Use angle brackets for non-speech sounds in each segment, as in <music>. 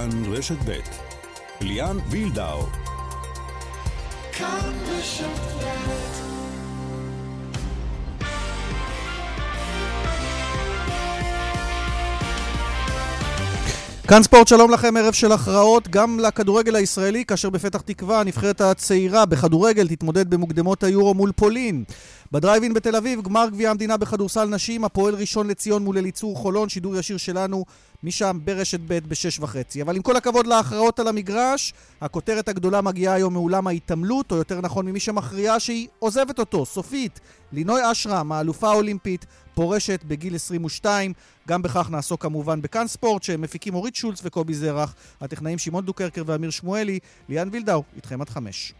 כאן רשת ב' ליאן וילדאו כאן רשת ב' כאן ספורט, שלום לכם, ערב של הכרעות גם לכדורגל הישראלי, כאשר בפתח תקווה הנבחרת הצעירה בכדורגל תתמודד במוקדמות היורו מול פולין. בדרייב-אין בתל אביב, גמר גביע המדינה בכדורסל נשים, הפועל ראשון לציון מול אליצור חולון, שידור ישיר שלנו משם ברשת ב' בשש וחצי. אבל עם כל הכבוד להכרעות על המגרש, הכותרת הגדולה מגיעה היום מאולם ההתעמלות, או יותר נכון ממי שמכריעה שהיא עוזבת אותו, סופית. לינוי אשרם, האלופה האולימפית, פורשת בגיל 22. גם בכך נעסוק כמובן בכאן ספורט, שמפיקים אורית שולץ וקובי זרח, הטכנאים שמעון דוקרקר ואמיר שמואלי, ליאן וילדאו, איתכם עד חמש.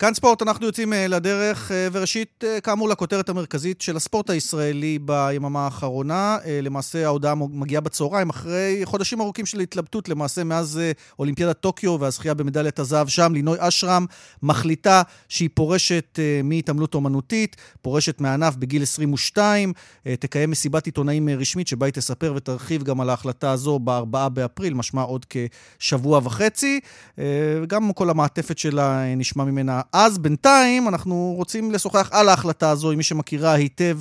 כאן ספורט, אנחנו יוצאים אה, לדרך, אה, וראשית, אה, כאמור, לכותרת המרכזית של הספורט הישראלי ביממה האחרונה. למעשה, ההודעה מגיעה בצהריים, אחרי חודשים ארוכים של התלבטות, למעשה, מאז אולימפיאדת טוקיו והזכייה במדליית הזהב שם, לינוי אשרם מחליטה שהיא פורשת מהתעמלות אומנותית, פורשת מהענף בגיל 22, תקיים מסיבת עיתונאים רשמית, שבה היא תספר ותרחיב גם על ההחלטה הזו ב-4 באפריל, משמע עוד כשבוע וחצי. וגם כל המעטפת שלה נשמע ממנה אז בינתיים אנחנו רוצים לשוחח על ההחלטה הזו עם מי שמכירה היטב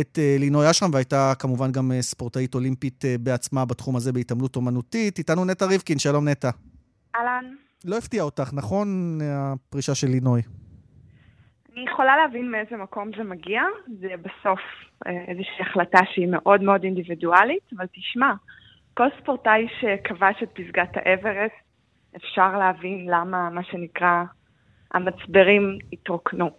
את uh, לינוי אשרם, והייתה כמובן גם uh, ספורטאית אולימפית uh, בעצמה בתחום הזה בהתעמלות אומנותית. איתנו נטע ריבקין, שלום נטע. אהלן. לא הפתיע אותך, נכון, הפרישה של לינוי? אני יכולה להבין מאיזה מקום זה מגיע. זה בסוף איזושהי החלטה שהיא מאוד מאוד אינדיבידואלית, אבל תשמע, כל ספורטאי שכבש את פסגת האברסט, אפשר להבין למה, מה שנקרא, המצברים התרוקנו.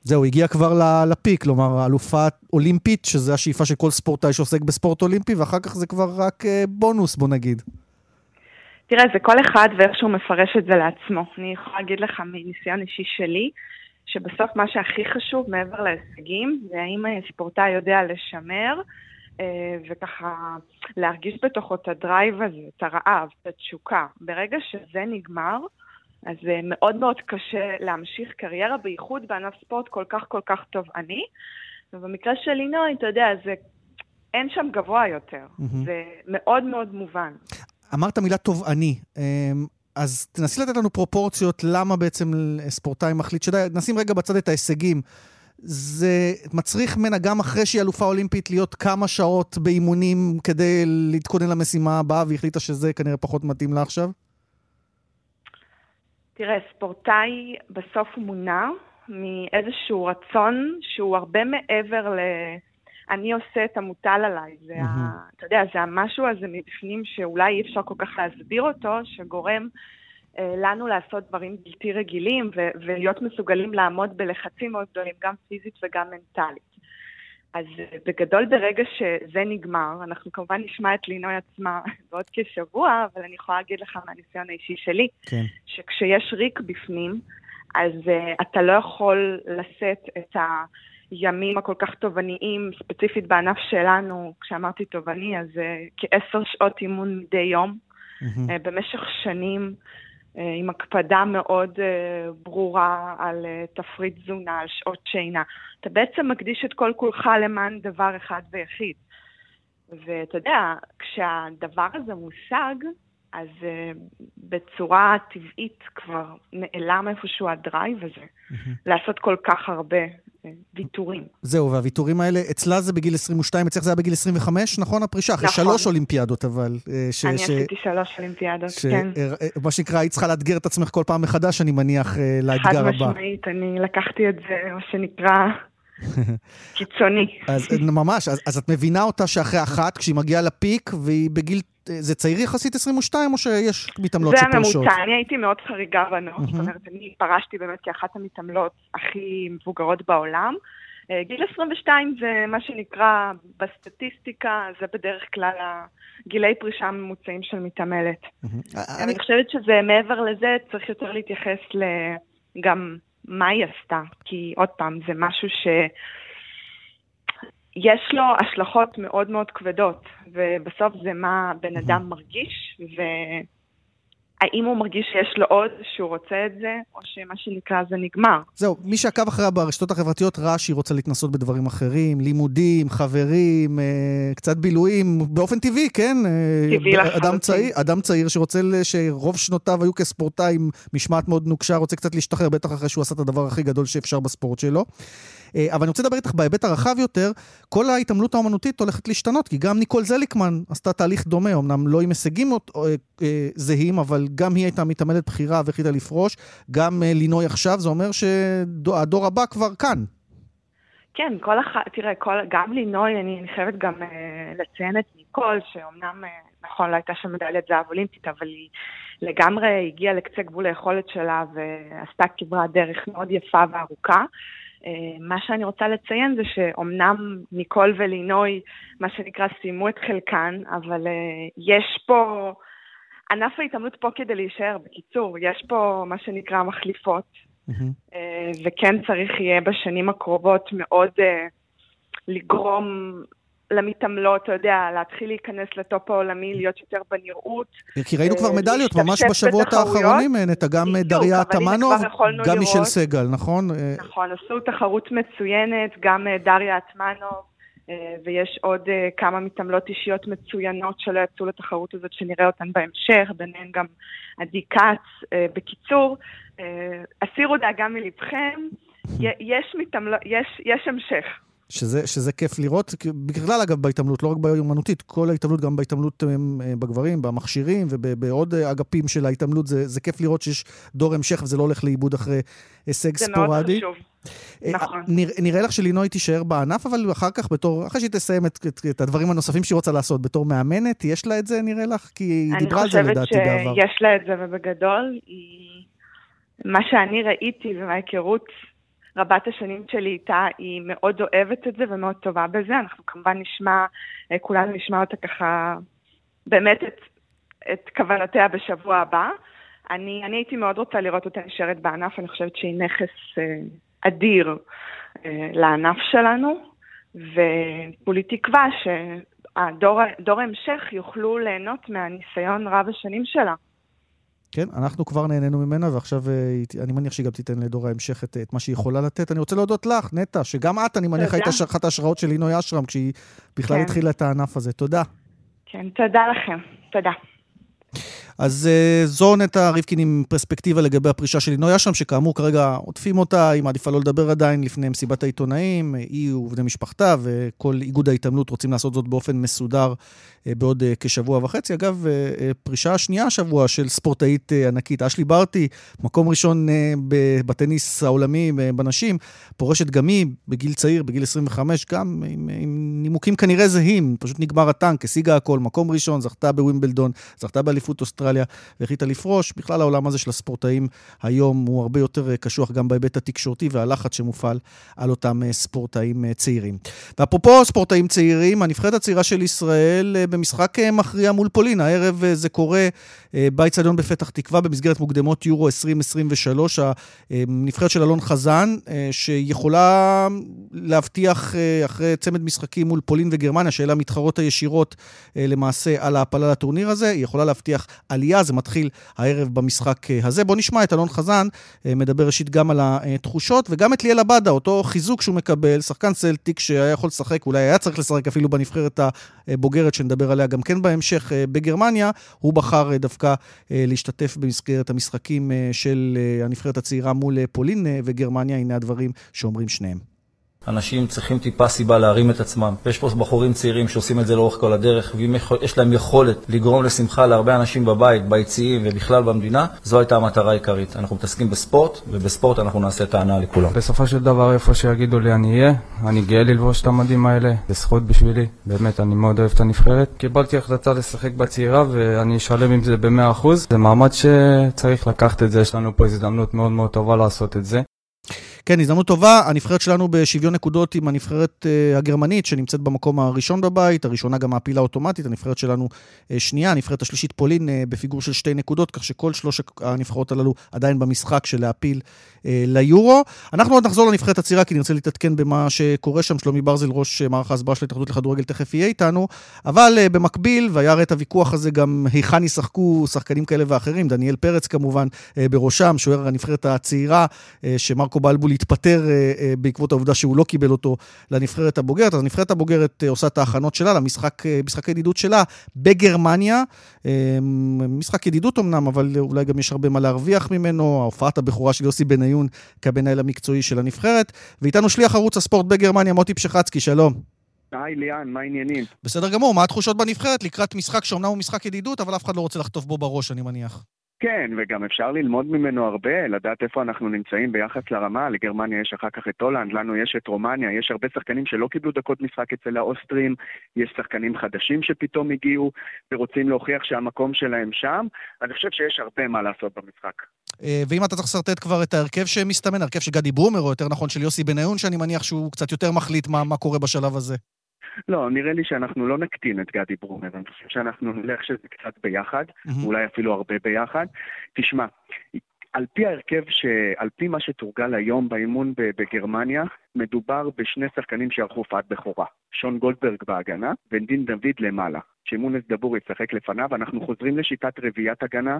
זהו, הגיע כבר לפיק, כלומר, אלופה אולימפית, שזה השאיפה של כל ספורטאי שעוסק בספורט אולימפי, ואחר כך זה כבר רק אה, בונוס, בוא נגיד. תראה, זה כל אחד ואיך שהוא מפרש את זה לעצמו. אני יכולה להגיד לך מניסיון אישי שלי, שבסוף מה שהכי חשוב מעבר להישגים, זה האם ספורטאי יודע לשמר, אה, וככה להרגיש בתוכו את הדרייב הזה, את הרעב, את התשוקה. ברגע שזה נגמר, אז זה מאוד מאוד קשה להמשיך קריירה, בייחוד בענף ספורט כל כך כל כך תובעני. ובמקרה של לינוי, אתה יודע, זה... אין שם גבוה יותר. Mm-hmm. זה מאוד מאוד מובן. אמרת מילה תובעני. אמ, אז תנסי לתת לנו פרופורציות למה בעצם ספורטאי מחליט, שדי, נשים רגע בצד את ההישגים. זה מצריך ממנה גם אחרי שהיא אלופה אולימפית להיות כמה שעות באימונים כדי להתכונן למשימה הבאה, והחליטה שזה כנראה פחות מתאים לה עכשיו? תראה, ספורטאי בסוף מונע מאיזשהו רצון שהוא הרבה מעבר ל... אני עושה את המוטל עליי. זה mm-hmm. ה... אתה יודע, זה המשהו הזה מבפנים שאולי אי אפשר כל כך להסביר אותו, שגורם אה, לנו לעשות דברים בלתי רגילים ו- ולהיות מסוגלים לעמוד בלחצים מאוד גדולים, גם פיזית וגם מנטלית. אז אה, בגדול ברגע שזה נגמר, אנחנו כמובן נשמע את לינוי עצמה <laughs> בעוד כשבוע, אבל אני יכולה להגיד לך מהניסיון האישי שלי, כן. שכשיש ריק בפנים, אז uh, אתה לא יכול לשאת את הימים הכל כך תובעניים, ספציפית בענף שלנו, כשאמרתי תובעני, אז uh, כעשר שעות אימון מדי יום, mm-hmm. uh, במשך שנים. אה, עם הקפדה מאוד אה, ברורה על אה, תפריט תזונה, על שעות שינה. אתה בעצם מקדיש את כל כולך למען דבר אחד ויחיד. ואתה יודע, כשהדבר הזה מושג, אז uh, בצורה טבעית כבר נעלם איפשהו הדרייב הזה, mm-hmm. לעשות כל כך הרבה ויתורים. זהו, והוויתורים האלה, אצלה זה בגיל 22, אצלך זה היה בגיל 25, נכון? הפרישה, אחרי נכון. שלוש אולימפיאדות, אבל... Uh, ש, אני ש... עשיתי שלוש אולימפיאדות, ש... כן. Uh, מה שנקרא, היית צריכה לאתגר את עצמך כל פעם מחדש, אני מניח, לאתגר הבא. חד משמעית, אני לקחתי את זה, מה שנקרא... קיצוני. אז ממש, אז, אז את מבינה אותה שאחרי אחת, כשהיא מגיעה לפיק, והיא בגיל זה צעיר יחסית 22, או שיש מתעמלות שפורשות? זה הממוצע, אני הייתי מאוד חריגה בנוף, זאת אומרת, אני פרשתי באמת כאחת המתעמלות הכי מבוגרות בעולם. אה, גיל 22 זה מה שנקרא בסטטיסטיקה, זה בדרך כלל גילי פרישה הממוצעים של מתעמלת. אני חושבת שזה מעבר לזה, צריך יותר להתייחס גם מה היא עשתה, כי עוד פעם, זה משהו ש... יש לו השלכות מאוד מאוד כבדות, ובסוף זה מה בן אדם מרגיש, האם הוא מרגיש שיש לו עוד, שהוא רוצה את זה, או שמה שנקרא זה נגמר. זהו, מי שעקב אחריה ברשתות החברתיות ראה שהיא רוצה להתנסות בדברים אחרים, לימודים, חברים, אה, קצת בילויים, באופן טבעי, כן? אה, טבעי לחלוטין. אדם צעיר, אדם צעיר שרוצה, שרוב שנותיו היו כספורטאי עם משמעת מאוד נוקשה, רוצה קצת להשתחרר, בטח אחרי שהוא עשה את הדבר הכי גדול שאפשר בספורט שלו. אה, אבל אני רוצה לדבר איתך בהיבט הרחב יותר, כל ההתעמלות האומנותית הולכת להשתנות, כי גם ניקול זליקמן עשתה תהליך דומה, אמנם לא עם הישגים אה, אה, זהים, אבל גם היא הייתה מתעמלת בכירה והחליטה לפרוש, גם לינוי עכשיו, זה אומר שהדור הבא כבר כאן. כן, כל אחת, תראה, כל, גם לינוי, אני, חייבת גם אה, לציין את ניקול, שאומנם, אה, נכון, לא הייתה שם מדליית זהב אולימפית, אבל היא לגמרי הגיעה לקצה גבול היכולת שלה ועשתה כברת דרך מאוד יפה וארוכה. אה, מה שאני רוצה לציין זה שאומנם ניקול ולינוי, מה שנקרא, סיימו את חלקן, אבל אה, יש פה, ענף ההתעמלות פה כדי להישאר. בקיצור, יש פה מה שנקרא מחליפות, mm-hmm. וכן צריך יהיה בשנים הקרובות מאוד לגרום למתעמלות, אתה יודע, להתחיל להיכנס לטופ העולמי, להיות יותר בנראות. כי ראינו כבר מדליות ממש בשבועות האחרונים, נטע, גם דריה תמנו, גם מישל סגל, נכון? נכון, עשו תחרות מצוינת, גם דריה תמנו, ויש עוד כמה מתעמלות אישיות מצוינות שלא יצאו לתחרות הזאת, שנראה אותן בהמשך, ביניהן גם עדי כץ. בקיצור, הסירו דאגה מלבכם, יש, מתעמל... יש, יש המשך. שזה, שזה כיף לראות, בכלל אגב בהתעמלות, לא רק באומנותית, כל ההתעמלות, גם בהתעמלות אה, בגברים, במכשירים ובעוד אה, אגפים של ההתעמלות, זה, זה כיף לראות שיש דור המשך וזה לא הולך לאיבוד אחרי הישג ספורדי. זה מאוד חשוב, אה, נכון. נראה, נראה לך שלינוי תישאר בענף, אבל אחר כך, בתור, אחרי שהיא תסיים את, את, את הדברים הנוספים שהיא רוצה לעשות, בתור מאמנת, יש לה את זה נראה לך? כי היא דיברה על זה לדעתי בעבר. אני חושבת שיש לה את זה, ובגדול, היא... מה שאני ראיתי ומההיכרות רבת השנים שלי איתה, היא מאוד אוהבת את זה ומאוד טובה בזה. אנחנו כמובן נשמע, אה, כולנו נשמע אותה ככה, באמת את, את כוונותיה בשבוע הבא. אני, אני הייתי מאוד רוצה לראות אותה נשארת בענף, אני חושבת שהיא נכס אה, אדיר אה, לענף שלנו, וכולי תקווה שהדור ההמשך יוכלו ליהנות מהניסיון רב השנים שלה. כן, אנחנו כבר נהנינו ממנה, ועכשיו אה, אני מניח שהיא גם תיתן לדור ההמשך את, את מה שהיא יכולה לתת. אני רוצה להודות לך, נטע, שגם את, אני מניח, היית אחת ההשראות של לינוי אשרם, כשהיא בכלל כן. התחילה את הענף הזה. תודה. כן, תודה לכם. תודה. אז uh, זו נטע ריבקין עם פרספקטיבה לגבי הפרישה של לינוי אשרם, שכאמור כרגע עוטפים אותה, היא מעדיפה לא לדבר עדיין לפני מסיבת העיתונאים, היא ובני משפחתה וכל איגוד ההתעמלות רוצים לעשות זאת באופן מסודר uh, בעוד כשבוע וחצי. אגב, פרישה שנייה השבוע של ספורטאית ענקית, אשלי ברטי, מקום ראשון בטניס העולמי בנשים, פורשת גם היא בגיל צעיר, בגיל 25, גם עם, עם נימוקים כנראה זהים, פשוט נגמר הטנק, השיגה הכל, מקום ראשון, זכתה בווימבלדון, זכתה באליפות אוסטרליה. והחליטה לפרוש. בכלל העולם הזה של הספורטאים היום הוא הרבה יותר אה, קשוח גם בהיבט התקשורתי והלחץ שמופעל על אותם אה, ספורטאים אה, צעירים. ואפרופו ספורטאים צעירים, הנבחרת הצעירה של ישראל במשחק מכריע מול פולין. הערב זה קורה באיצטדיון בפתח תקווה במסגרת מוקדמות יורו 2023. הנבחרת של אלון חזן, שיכולה להבטיח אחרי צמד משחקים מול פולין וגרמניה, שאלה המתחרות הישירות למעשה על ההעפלה לטורניר הזה, היא יכולה להבטיח עלייה, זה מתחיל הערב במשחק אה, הזה. בואו נשמע את אלון חזן, אה, מדבר ראשית גם על התחושות, וגם את ליאל עבדה, אותו חיזוק שהוא מקבל, שחקן סלטיק שהיה יכול לשחק, אולי היה צריך לשחק אפילו בנבחרת הבוגרת, שנדבר עליה גם כן בהמשך, אה, בגרמניה. הוא בחר דווקא להשתתף במסגרת המשחקים של הנבחרת הצעירה מול פולין וגרמניה. הנה הדברים שאומרים שניהם. אנשים צריכים טיפה סיבה להרים את עצמם. יש פה בחורים צעירים שעושים את זה לאורך כל הדרך, ואם יש להם יכולת לגרום לשמחה להרבה אנשים בבית, ביציעים ובכלל במדינה, זו הייתה המטרה העיקרית. אנחנו מתעסקים בספורט, ובספורט אנחנו נעשה את ההנאה לכולם. בסופו של דבר, איפה שיגידו לי אני אהיה, אני גאה ללבוש את המדים האלה, זה זכות בשבילי. באמת, אני מאוד אוהב את הנבחרת. קיבלתי החלטה לשחק בצעירה, ואני אשלם עם זה ב-100%. זה מעמד שצריך לקחת את זה, יש לנו פה הזדמנות מאוד מאוד טובה לעשות את זה. כן, הזדמנות טובה. הנבחרת שלנו בשוויון נקודות עם הנבחרת uh, הגרמנית, שנמצאת במקום הראשון בבית, הראשונה גם מעפילה אוטומטית, הנבחרת שלנו uh, שנייה, הנבחרת השלישית פולין uh, בפיגור של שתי נקודות, כך שכל שלוש הנבחרות הללו עדיין במשחק של להפיל uh, ליורו. אנחנו עוד נחזור לנבחרת הצעירה, כי נרצה להתעדכן במה שקורה שם. שלומי ברזל, ראש מערך ההסברה של ההתאחדות לכדורגל, תכף יהיה איתנו. אבל במקביל, והיה הרי את הוויכוח הזה גם היכן ישחקו שחקנים כאלה ואחרים, דניאל פרץ כמובן בראשם, שוער הנבחרת הצעירה, שמרקו בלבול התפטר uh, uh, בעקבות העובדה שהוא לא קיבל אותו לנבחרת הבוגרת. אז הנבחרת הבוגרת uh, עושה את ההכנות שלה למשחק, משחק הידידות שלה בגרמניה. משחק ידידות אמנם, אבל אולי גם יש הרבה מה להרוויח ממנו. ההופעת הבכורה של יוסי בניון כמנהל המקצועי של הנבחרת. ואיתנו שליח ערוץ הספורט בגרמניה, מוטי פשחצקי, שלום. היי ליאן, מה העניינים? בסדר גמור, מה התחושות בנבחרת לקראת משחק שאומנם הוא משחק ידידות, אבל אף אחד לא רוצה לחטוף בו בראש, אני מניח. כן, וגם אפשר ללמוד ממנו הרבה, לדעת איפה אנחנו נמצאים ביחס לרמה. לגרמניה יש אחר כך את הולנד, לנו יש את רומניה, יש הרבה שחקנים שלא קיבלו דקות משחק אצל האוסטרים, יש שחקנים חדשים שפתאום הגיעו ורוצים להוכיח שהמקום שלהם שם. אני חושב שיש הרבה מה לעשות במשחק. אה, ואם אתה צריך לשרטט כבר את ההרכב שמסתמן, הרכב של גדי ברומר, או יותר נכון של יוסי בניון, שאני מניח שהוא קצת יותר מחליט מה, מה קורה בשלב הזה. לא, נראה לי שאנחנו לא נקטין את גדי ברומר, אני חושב שאנחנו נלך שזה קצת ביחד, mm-hmm. אולי אפילו הרבה ביחד. תשמע, על פי ההרכב, ש... על פי מה שתורגל היום באימון בגרמניה, מדובר בשני שחקנים שערכו הופעת בכורה. שון גולדברג בהגנה ודין דוד למעלה. שמונס דבור ישחק לפניו, אנחנו חוזרים לשיטת רביעיית הגנה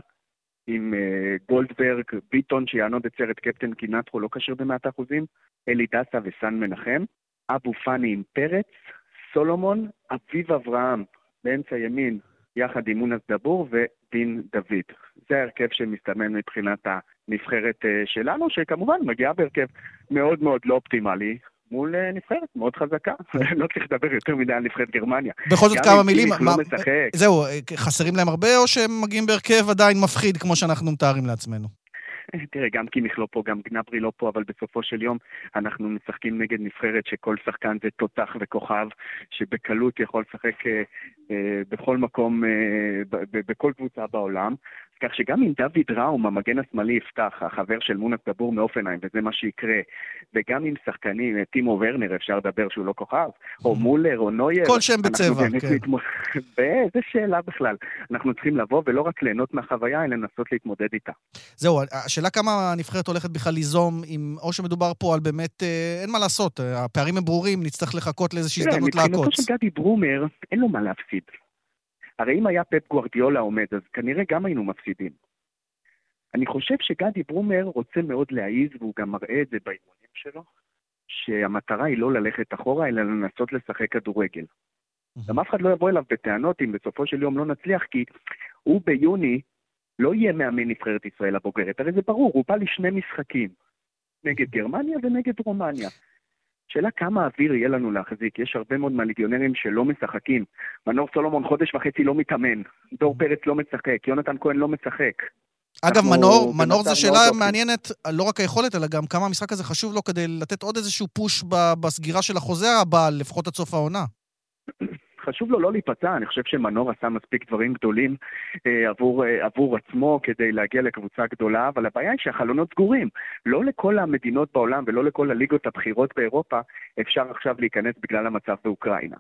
עם uh, גולדברג, ביטון שיענוד את סרט קפטן כי נטרו לא כשיר במאת האחוזים, אלי דסה וסן מנחם, אבו פאני עם פרץ, סולומון, אביב אברהם באמצע ימין, יחד עם מונס דבור ודין דוד. זה ההרכב שמסתמן מבחינת הנבחרת אה, שלנו, שכמובן מגיעה בהרכב מאוד מאוד לא אופטימלי. מול אה, נבחרת מאוד חזקה, <laughs> לא צריך לדבר יותר מדי על נבחרת גרמניה. בכל זאת כמה מילים, לא משחק. זהו, חסרים להם הרבה או שהם מגיעים בהרכב עדיין מפחיד כמו שאנחנו מתארים לעצמנו? <laughs> תראה, גם קימיך לא פה, גם גנברי לא פה, אבל בסופו של יום אנחנו משחקים נגד נבחרת שכל שחקן זה תותח וכוכב, שבקלות יכול לשחק אה, אה, בכל מקום, אה, בכל קבוצה בעולם. כך שגם אם דוד ראום, המגן השמאלי, יפתח, החבר של מונס דבור מאופנהיים, וזה מה שיקרה, וגם עם שחקנים, טימו ורנר, אפשר לדבר שהוא לא כוכב, או mm-hmm. מולר, או נוייר. כל שם בצבע, כן. להתמוד... <laughs> באיזה שאלה בכלל. אנחנו צריכים לבוא ולא רק ליהנות מהחוויה, אלא לנסות להתמודד איתה. זהו, השאלה כמה הנבחרת הולכת בכלל ליזום, עם... או שמדובר פה על באמת, אה, אין מה לעשות, אה, הפערים הם ברורים, נצטרך לחכות לאיזושהי הזדמנות לעקוץ. מבחינתו של גדי ברומר, אין לו מה להפסיד. הרי אם היה פפ גוורדיולה עומד, אז כנראה גם היינו מפסידים. אני חושב שגדי ברומר רוצה מאוד להעיז, והוא גם מראה את זה באימונים שלו, שהמטרה היא לא ללכת אחורה, אלא לנסות לשחק כדורגל. גם אף אחד לא יבוא אליו בטענות אם בסופו של יום לא נצליח, כי הוא ביוני לא יהיה מאמן נבחרת ישראל הבוגרת. הרי זה ברור, הוא בא לשני משחקים, נגד גרמניה ונגד רומניה. שאלה כמה אוויר יהיה לנו להחזיק. יש הרבה מאוד מהליגיונרים שלא משחקים. מנור סולומון חודש וחצי לא מתאמן, דור פרץ לא משחק, יונתן כהן לא משחק. אגב, מנור, מנור זו שאלה מעניינת, לא רק היכולת, אלא גם כמה המשחק הזה חשוב לו כדי לתת עוד איזשהו פוש בסגירה של החוזה הבא, לפחות עד סוף העונה. <clears throat> חשוב לו לא להיפצע, אני חושב שמנור עשה מספיק דברים גדולים אה, עבור, אה, עבור עצמו כדי להגיע לקבוצה גדולה, אבל הבעיה היא שהחלונות סגורים. לא לכל המדינות בעולם ולא לכל הליגות הבכירות באירופה אפשר עכשיו להיכנס בגלל המצב באוקראינה.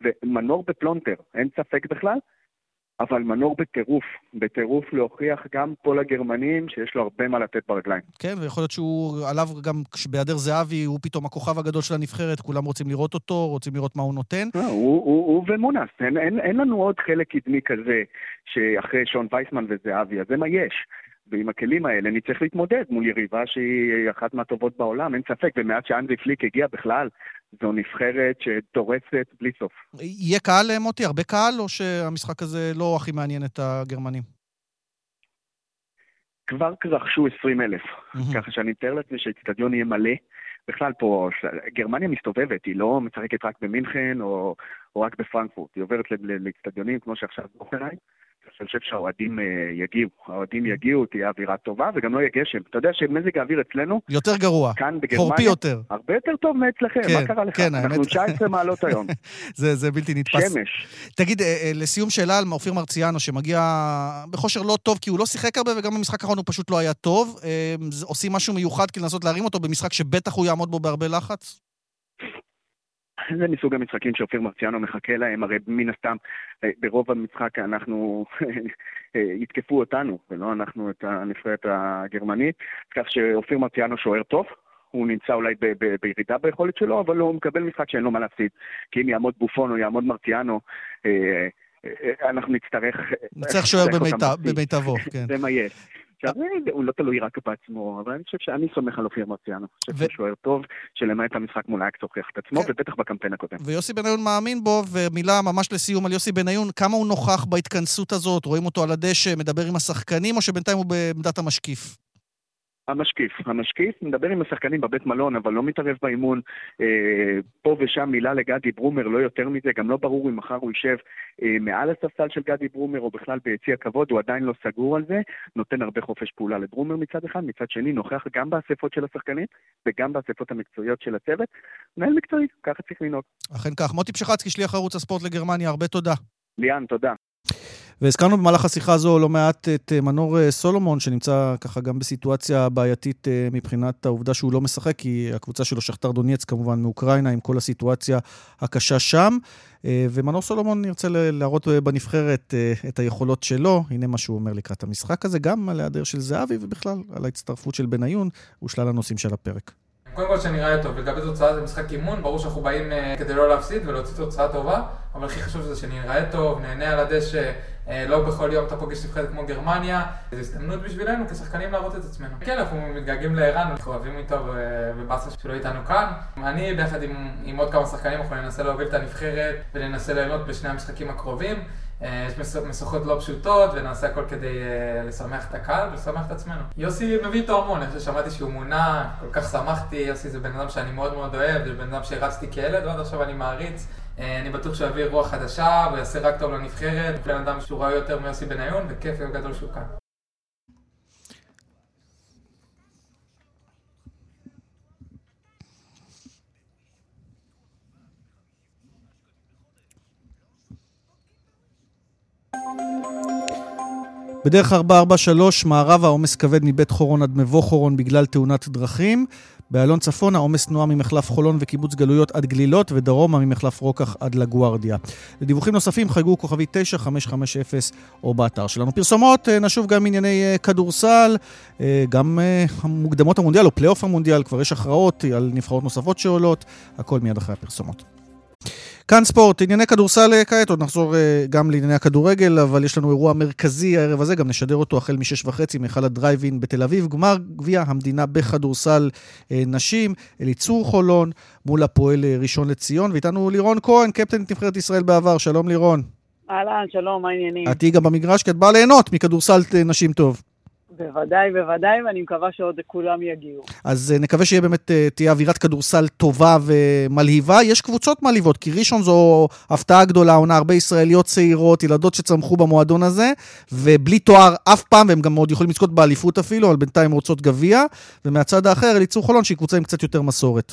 ומנור בפלונטר, אין ספק בכלל, אבל מנור בטירוף, בטירוף להוכיח גם פה לגרמנים שיש לו הרבה מה לתת ברגליים. כן, ויכול להיות שהוא, עליו גם בהיעדר זהבי, הוא פתאום הכוכב הגדול של הנבחרת, כולם רוצים לראות אותו, רוצים לראות מה הוא נותן. לא, הוא, הוא, הוא ומונס, אין, אין, אין לנו עוד חלק קדמי כזה שאחרי שון וייסמן וזהבי, אז זה מה יש. ועם הכלים האלה נצטרך להתמודד מול יריבה שהיא אחת מהטובות בעולם, אין ספק, ומעט שאנדרי פליק הגיע בכלל, זו נבחרת שדורסת בלי סוף. יהיה קהל, מוטי? הרבה קהל, או שהמשחק הזה לא הכי מעניין את הגרמנים? כבר רכשו 20 אלף, mm-hmm. ככה שאני מתאר לעצמי שהאיצטדיון יהיה מלא. בכלל פה, גרמניה מסתובבת, היא לא משחקת רק במינכן או, או רק בפרנקפורט, היא עוברת לאיצטדיונים כמו שעכשיו באופנהיים. אני חושב שהאוהדים אה, יגיעו. האוהדים יגיעו, תהיה אווירה טובה, וגם לא יהיה גשם. אתה יודע שמזג האוויר אצלנו, יותר גרוע. כאן בגרמניה, חורפי יותר. הרבה יותר טוב מאצלכם, כן, מה קרה לך? כן, אנחנו האמת- 19 מעלות היום. <laughs> זה, זה בלתי נתפס. שמש. תגיד, אה, אה, לסיום שאלה על אופיר מרציאנו, שמגיע בכושר לא טוב, כי הוא לא שיחק הרבה, וגם במשחק האחרון הוא פשוט לא היה טוב. עושים משהו מיוחד כדי לנסות להרים אותו במשחק שבטח הוא יעמוד בו בהרבה לחץ? זה מסוג המשחקים שאופיר מרציאנו מחכה להם, הרי מן הסתם אה, ברוב המשחק אנחנו אה, יתקפו אותנו, ולא אנחנו את הנבחרת הגרמנית, כך שאופיר מרציאנו שוער טוב. הוא נמצא אולי ב- ב- בירידה ביכולת שלו, אבל הוא מקבל משחק שאין לו מה להפסיד. כי אם יעמוד בופון או יעמוד מרציאנו, אה, אה, אנחנו נצטרך... צריך שוער. במיטבו, כן. זה מה יש. זה- הוא לא תלוי רק בעצמו, אבל אני חושב שאני סומך על אופיר מרציאנו. אני חושב שהוא שוער טוב, שלמעט המשחק מול אייק הוכיח את עצמו, כן. ובטח בקמפיין הקודם. ויוסי בניון מאמין בו, ומילה ממש לסיום על יוסי בניון, כמה הוא נוכח בהתכנסות הזאת? רואים אותו על הדשא, מדבר עם השחקנים, או שבינתיים הוא בעמדת המשקיף? המשקיף, המשקיף מדבר עם השחקנים בבית מלון, אבל לא מתערב באימון. אה, פה ושם מילה לגדי ברומר, לא יותר מזה, גם לא ברור אם מחר הוא יישב אה, מעל הספסל של גדי ברומר או בכלל ביציע הכבוד, הוא עדיין לא סגור על זה, נותן הרבה חופש פעולה לברומר מצד אחד, מצד שני נוכח גם באספות של השחקנים וגם באספות המקצועיות של הצוות. מנהל מקצועי, ככה צריך לנהוג. אכן כך. מוטי פשחצקי, שליח ערוץ הספורט לגרמניה, הרבה תודה. ליאן, תודה. והזכרנו במהלך השיחה הזו לא מעט את אה, מנור אה, סולומון, שנמצא ככה גם בסיטואציה בעייתית אה, מבחינת העובדה שהוא לא משחק, כי הקבוצה שלו, שכתר דונייץ כמובן, מאוקראינה, עם כל הסיטואציה הקשה שם. ומנור סולומון ירצה להראות בנבחרת את היכולות שלו. הנה מה שהוא אומר לקראת המשחק הזה, גם על ההיעדר של זהבי ובכלל על ההצטרפות של בניון ושלל הנושאים של הפרק. קודם כל שנראה טוב, לגבי תוצאה זה משחק אימון, ברור שאנחנו באים כדי לא להפסיד ולהוציא תוצאה טובה, אבל הכי חשוב זה שנראה טוב, נהנה על הדשא, לא בכל יום אתה פוגש נבחרת כמו גרמניה, זו הזדמנות בשבילנו כשחקנים להראות את עצמנו. כן, אנחנו מתגעגעים לערן, אנחנו אוהבים איתו ו- ובאסה שלא איתנו כאן. אני ביחד עם, עם עוד כמה שחקנים, אנחנו ננסה להוביל את הנבחרת וננסה ליהנות בשני המשחקים הקרובים. אה, יש מש- משוכות לא פשוטות ונעשה הכל כדי אה, לשמח את הקהל ולשמח את עצמנו. יוסי מביא איתו המון, חושב ששמעתי שהוא מונה, כל כך שמחתי, יוסי זה בן אדם שאני מאוד מאוד אוהב, זה בן אדם שהרצתי כילד ועד עכשיו אני מעריץ. אה, אני בטוח שהוא יביא רוח חדשה ויעשה רק טוב לנבחרת, בן אדם שהוא ראוי יותר מיוסי בניון וכיף גדול שהוא כאן. בדרך 443, מערב העומס כבד מבית חורון עד מבוא חורון בגלל תאונת דרכים. באיילון צפון העומס תנועה ממחלף חולון וקיבוץ גלויות עד גלילות, ודרומה ממחלף רוקח עד לה גוארדיה. לדיווחים נוספים חייגו כוכבי 9550 או באתר שלנו. פרסומות, אה, נשוב גם ענייני אה, כדורסל, אה, גם מוקדמות המונדיאל או פלייאוף המונדיאל, כבר יש הכרעות על נבחרות נוספות שעולות, הכל מיד אחרי הפרסומות. כאן ספורט, ענייני כדורסל אה, כעת, עוד נחזור אה, גם לענייני הכדורגל, אבל יש לנו אירוע מרכזי הערב הזה, גם נשדר אותו החל משש וחצי מהיכל הדרייב-אין בתל אביב, גמר גביע המדינה בכדורסל אה, נשים, אליצור חולון מול הפועל ראשון לציון, ואיתנו לירון כהן, קפטן נבחרת ישראל בעבר, שלום לירון. אהלן, שלום, מה העניינים? את תהיי גם במגרש, כי את באה ליהנות מכדורסל נשים טוב. בוודאי, בוודאי, ואני מקווה שעוד כולם יגיעו. אז אה, נקווה שיהיה באמת, אה, תהיה אווירת כדורסל טובה ומלהיבה. יש קבוצות מלהיבות, כי ראשון זו הפתעה גדולה, עונה הרבה ישראליות צעירות, ילדות שצמחו במועדון הזה, ובלי תואר אף פעם, והם גם עוד יכולים לזכות באליפות אפילו, אבל בינתיים רוצות גביע. ומהצד האחר, אליצור חולון, שהיא קבוצה עם קצת יותר מסורת.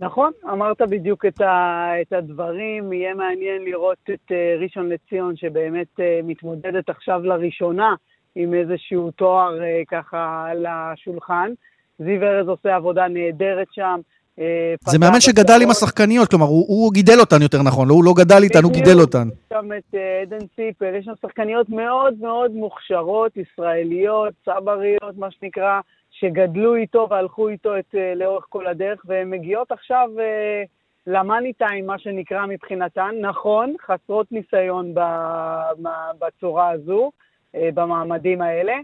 נכון, אמרת בדיוק את, ה, את הדברים, יהיה מעניין לראות את uh, ראשון לציון שבאמת מתמודדת עכשיו לראשונה עם איזשהו תואר uh, ככה על השולחן. זיו ארז עושה עבודה נהדרת שם. uh, זה מאמן שגדל עם השחקניות, כלומר, הוא, הוא גידל אותן יותר נכון, לא, הוא לא גדל איתן, הוא גידל אותן. שם את אה, עדן ציפל, יש שם שחקניות מאוד מאוד מוכשרות, ישראליות, צבריות, מה שנקרא, שגדלו איתו והלכו איתו את, אה, לאורך כל הדרך, והן מגיעות עכשיו אה, למאני טיים, מה שנקרא מבחינתן. נכון, חסרות ניסיון ב, בצורה הזו, אה, במעמדים האלה,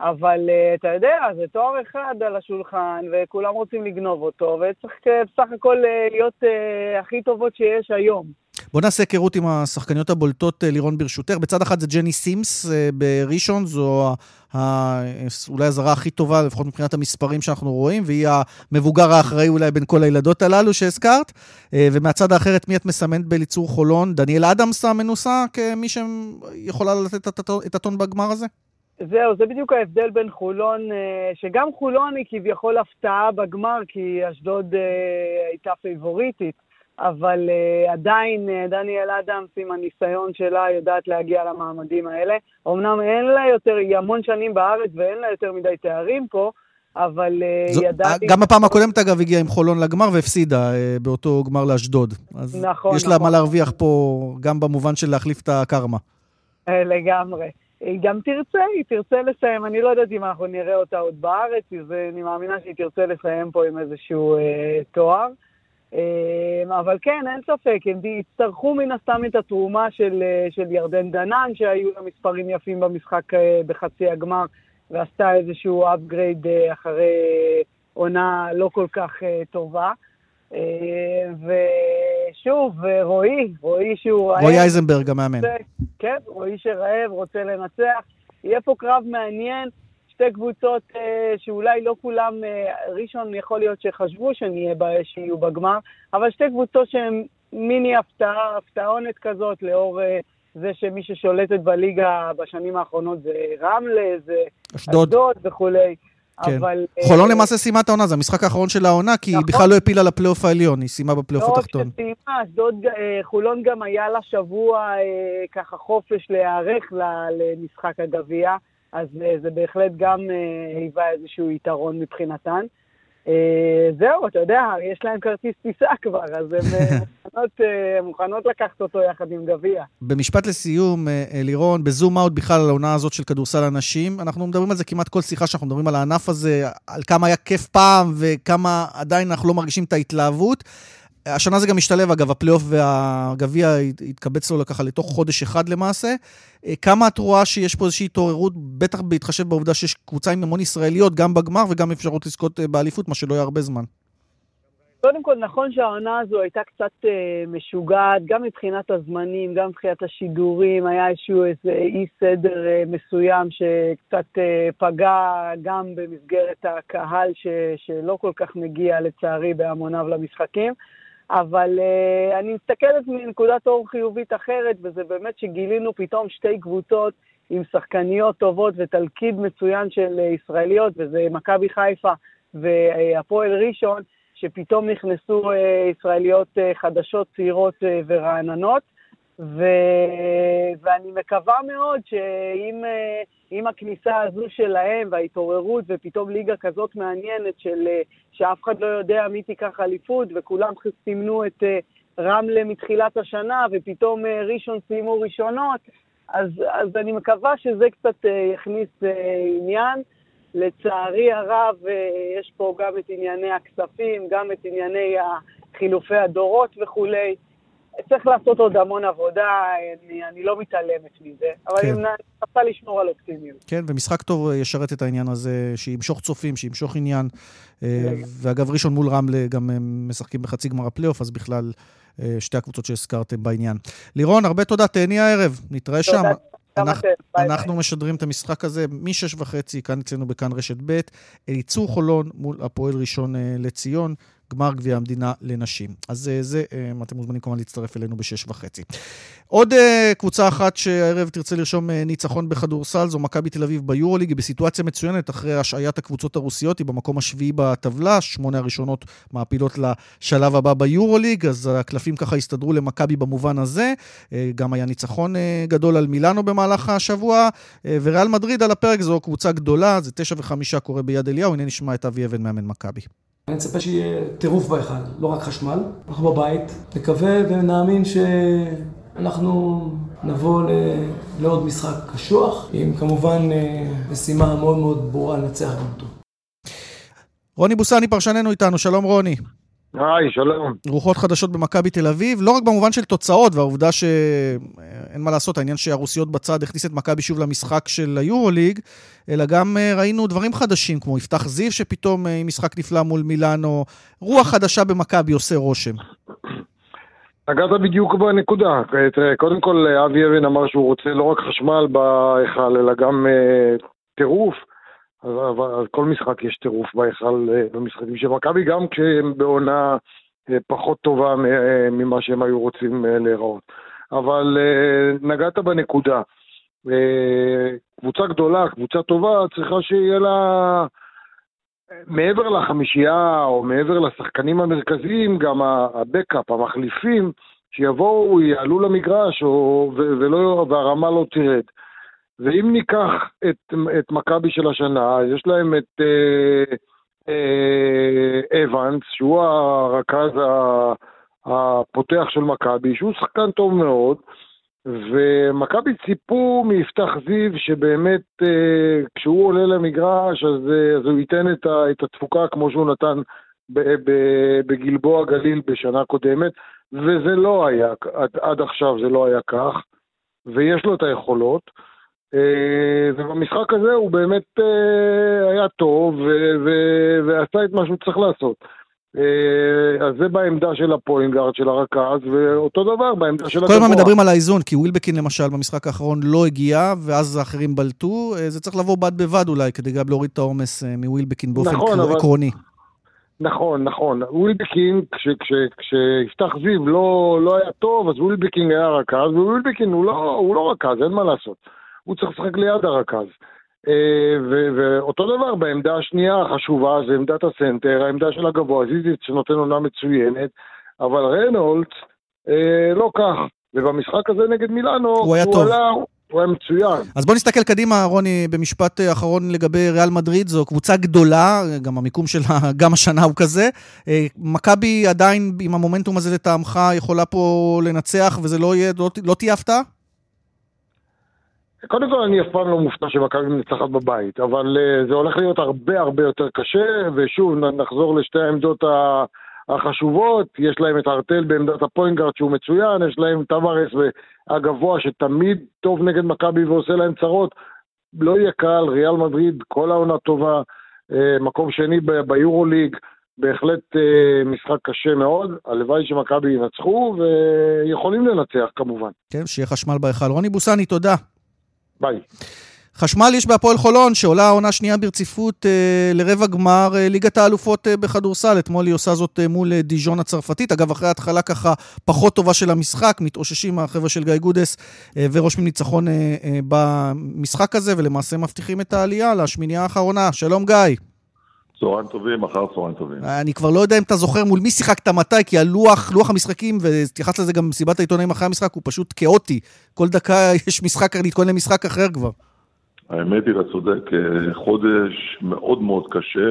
אבל אה, אתה יודע, זה תואר אחד על השולחן, וכולם רוצים לגנוב אותו, וצריך אה, בסך הכל אה, להיות אה, הכי טובות שיש היום. בוא נעשה היכרות עם השחקניות הבולטות, לירון ברשותך. בצד אחד זה ג'ני סימס בראשון, זו אולי הזרה הכי טובה, לפחות מבחינת המספרים שאנחנו רואים, והיא המבוגר האחראי אולי בין כל הילדות הללו שהזכרת. ומהצד האחר, את מי את מסמנת בליצור חולון? דניאל אדמס המנוסה כמי שיכולה לתת את הטון בגמר הזה? זהו, זה בדיוק ההבדל בין חולון, אה, שגם חולון היא כביכול הפתעה בגמר, כי אשדוד אה, הייתה פייבוריטית, אבל אה, עדיין דניאל אדמס עם הניסיון שלה יודעת להגיע למעמדים האלה. אמנם אין לה יותר, היא המון שנים בארץ ואין לה יותר מדי תארים פה, אבל זו, ידעתי... גם בפעם הקודמת, אגב, הגיעה עם חולון לגמר והפסידה באותו גמר לאשדוד. אז נכון, יש לה נכון. מה להרוויח פה, גם במובן של להחליף את הקרמה. לגמרי. היא גם תרצה, היא תרצה לסיים. אני לא יודעת אם אנחנו נראה אותה עוד בארץ, אז אני מאמינה שהיא תרצה לסיים פה עם איזשהו אה, תואר. אה, אבל כן, אין ספק, הם יצטרכו מן הסתם את התרומה של, אה, של ירדן דנן, שהיו לה מספרים יפים במשחק אה, בחצי הגמר, ועשתה איזשהו upgrade אה, אחרי עונה לא כל כך טובה. ושוב, רועי, רועי שהוא רעב. רועי אייזנברג המאמן. כן, רועי שרעב, רוצה לנצח. יהיה פה קרב מעניין, שתי קבוצות אה, שאולי לא כולם, אה, ראשון יכול להיות שחשבו שנהיה שיהיו בגמר, אבל שתי קבוצות שהן מיני הפתעה, הפתעונת כזאת, לאור זה שמי ששולטת בליגה בשנים האחרונות זה רמלה, זה אשדוד וכולי. כן. אבל... חולון אה, למעשה סיימה את העונה, זה המשחק האחרון של העונה, כי נכון. היא בכלל לא הפילה לפלייאוף העליון, היא סיימה בפלייאוף לא התחתון. לא רק שסיימה, אשדוד, אה, חולון גם היה לה שבוע אה, ככה חופש להיערך למשחק הגביע, אז זה בהחלט גם היווה איזשהו יתרון מבחינתן. אה, זהו, אתה יודע, יש להם כרטיס טיסה <laughs> כבר, אז הן אה, <laughs> מוכנות, אה, מוכנות לקחת אותו יחד עם גביע. במשפט לסיום, לירון, בזום אאוט בכלל על העונה הזאת של כדורסל הנשים, אנחנו מדברים על זה כמעט כל שיחה שאנחנו מדברים על הענף הזה, על כמה היה כיף פעם וכמה עדיין אנחנו לא מרגישים את ההתלהבות. השנה זה גם משתלב, אגב, הפלייאוף והגביע התקבץ לו ככה לתוך חודש אחד למעשה. אה, כמה את רואה שיש פה איזושהי התעוררות, בטח בהתחשב בעובדה שיש קבוצה עם המון ישראליות, גם בגמר וגם אפשרות לזכות אה, באליפות, מה שלא היה הרבה זמן. קודם כל, נכון שהעונה הזו הייתה קצת אה, משוגעת, גם מבחינת הזמנים, גם מבחינת השידורים, היה איזשהו איזה אי סדר אה, מסוים שקצת אה, פגע גם במסגרת הקהל ש, שלא כל כך מגיע, לצערי, בהמוניו למשחקים. אבל uh, אני מסתכלת מנקודת אור חיובית אחרת, וזה באמת שגילינו פתאום שתי קבוצות עם שחקניות טובות ותלכיד מצוין של uh, ישראליות, וזה מכבי חיפה והפועל ראשון, שפתאום נכנסו uh, ישראליות uh, חדשות, צעירות uh, ורעננות. ו... ואני מקווה מאוד שעם עם הכניסה הזו שלהם וההתעוררות ופתאום ליגה כזאת מעניינת של שאף אחד לא יודע מי תיקח אליפות וכולם סימנו את רמלה מתחילת השנה ופתאום ראשון סיימו ראשונות, אז, אז אני מקווה שזה קצת יכניס עניין. לצערי הרב יש פה גם את ענייני הכספים, גם את ענייני חילופי הדורות וכולי. צריך לעשות עוד המון עבודה, אני, אני לא מתעלמת מזה, אבל כן. אני מנסה לשמור על אופטימיות. כן, ומשחק טוב ישרת את העניין הזה, שימשוך צופים, שימשוך עניין. אה, ואגב, ראשון מול רמלה גם הם משחקים בחצי גמר הפלייאוף, אז בכלל אה, שתי הקבוצות שהזכרתם בעניין. לירון, הרבה תודה, תהני הערב, נתראה שם. אנחנו, אנחנו משדרים את המשחק הזה מ-6 וחצי, כאן אצלנו בכאן רשת ב', אליצור חולון מול הפועל ראשון אה, לציון. גמר גביע המדינה לנשים. אז אה, זה, אה, אתם מוזמנים כמובן להצטרף אלינו בשש וחצי. עוד אה, קבוצה אחת שהערב תרצה לרשום ניצחון בכדורסל, זו מכבי תל אביב ביורוליג, היא בסיטואציה מצוינת אחרי השעיית הקבוצות הרוסיות, היא במקום השביעי בטבלה, שמונה הראשונות מעפילות לשלב הבא ביורוליג, אז הקלפים ככה הסתדרו למכבי במובן הזה. גם היה ניצחון גדול על מילאנו במהלך השבוע, וריאל מדריד על הפרק זו קבוצה גדולה, זה תשע וחמישה קורה ביד אליהו, הנה נשמע את אבי אבן מאמן מכבי. אני מצפה שיהיה טירוף בהיכל, לא רק חשמל. אנחנו בבית, נקווה ונאמין שאנחנו נבוא לעוד משחק קשוח, עם כמובן אה, משימה מאוד מאוד ברורה לנצח גם אותו. רוני בוסני פרשננו איתנו, שלום רוני. היי, שלום. רוחות חדשות במכבי תל אביב, לא רק במובן של תוצאות והעובדה שאין מה לעשות, העניין שהרוסיות בצד הכניס את מכבי שוב למשחק של היורוליג, אלא גם אה, ראינו דברים חדשים, כמו יפתח זיו שפתאום אה, עם משחק נפלא מול מילאנו, רוח חדשה במכבי עושה רושם. נגעת בדיוק בנקודה. תראה, קודם כל אבי אבן אמר שהוא רוצה לא רק חשמל בהיכל, אלא גם טירוף. אז, אז כל משחק יש טירוף בהיכל uh, במשחקים של מכבי, גם כשהם בעונה uh, פחות טובה uh, ממה שהם היו רוצים להיראות. אבל נגעת בנקודה. קבוצה גדולה, קבוצה טובה, צריכה שיהיה לה... מעבר לחמישייה או מעבר לשחקנים המרכזיים, גם הבקאפ, המחליפים, שיבואו, יעלו למגרש או, ולא, והרמה לא תרד. ואם ניקח את, את מכבי של השנה, יש להם את אה, אה, אבנס, שהוא הרכז הפותח של מכבי, שהוא שחקן טוב מאוד, ומכבי ציפו מיפתח זיו שבאמת אה, כשהוא עולה למגרש אז, אה, אז הוא ייתן את, ה, את התפוקה כמו שהוא נתן בגלבוע גליל בשנה קודמת, וזה לא היה, עד, עד עכשיו זה לא היה כך, ויש לו את היכולות. אה, ובמשחק הזה הוא באמת היה טוב ועשה את מה שהוא צריך לעשות. אה, אז זה בעמדה של ה point guard, של הרכז, ואותו דבר בעמדה של הגבוה. כל הזמן מדברים על האיזון, כי ווילבקין למשל במשחק האחרון לא הגיע, ואז האחרים בלטו. אה, זה צריך לבוא בד בבד אולי, כדי גם להוריד את העומס אה, מווילבקין באופן נכון, אבל... עקרוני. נכון, נכון. ווילבקין, כשיפתח זיו לא, לא היה טוב, אז ווילבקין היה רכז, ווילבקין הוא לא, הוא לא רכז, אין מה לעשות. הוא צריך לשחק ליד הרכז. אה, ואותו דבר בעמדה השנייה החשובה זה עמדת הסנטר, העמדה של הגבוה, ז'יז'יץ' שנותן עונה מצוינת, אבל רנולדס אה, לא כך. ובמשחק הזה נגד מילאנו, הוא היה טוב. עלה, הוא היה מצוין. אז בוא נסתכל קדימה, רוני, במשפט אחרון לגבי ריאל מדריד, זו קבוצה גדולה, גם המיקום שלה, <laughs> גם השנה הוא כזה. אה, מכבי עדיין, עם המומנטום הזה לטעמך, יכולה פה לנצח, וזה לא, יהיה, לא, לא תהיה הפתעה? קודם כל אני אף פעם לא מופתע שמכבי מנצחת בבית, אבל uh, זה הולך להיות הרבה הרבה יותר קשה, ושוב נחזור לשתי העמדות החשובות, יש להם את הרטל בעמדת הפוינט גארד שהוא מצוין, יש להם טבארס הגבוה שתמיד טוב נגד מכבי ועושה להם צרות, לא יהיה קל, ריאל מדריד כל העונה טובה, uh, מקום שני ביורוליג, בהחלט uh, משחק קשה מאוד, הלוואי שמכבי ינצחו ויכולים לנצח כמובן. כן, שיהיה חשמל בהיכל. רוני בוסני, תודה. ביי. חשמל יש בהפועל חולון, שעולה עונה שנייה ברציפות אה, לרבע גמר אה, ליגת האלופות אה, בכדורסל. אתמול היא עושה זאת אה, מול אה, דיז'ון הצרפתית. אגב, אחרי התחלה ככה פחות טובה של המשחק, מתאוששים החבר'ה של גיא גודס אה, ורושמים ניצחון אה, אה, במשחק הזה, ולמעשה מבטיחים את העלייה לשמינייה האחרונה. שלום גיא. צהריים טובים, אחר צהריים טובים. אני כבר לא יודע אם אתה זוכר מול מי שיחקת מתי, כי הלוח, לוח המשחקים, והתייחסת לזה גם במסיבת העיתונאים אחרי המשחק, הוא פשוט כאוטי. כל דקה יש משחק, להתכונן למשחק אחר כבר. האמת היא, אתה צודק, אה, חודש מאוד מאוד קשה,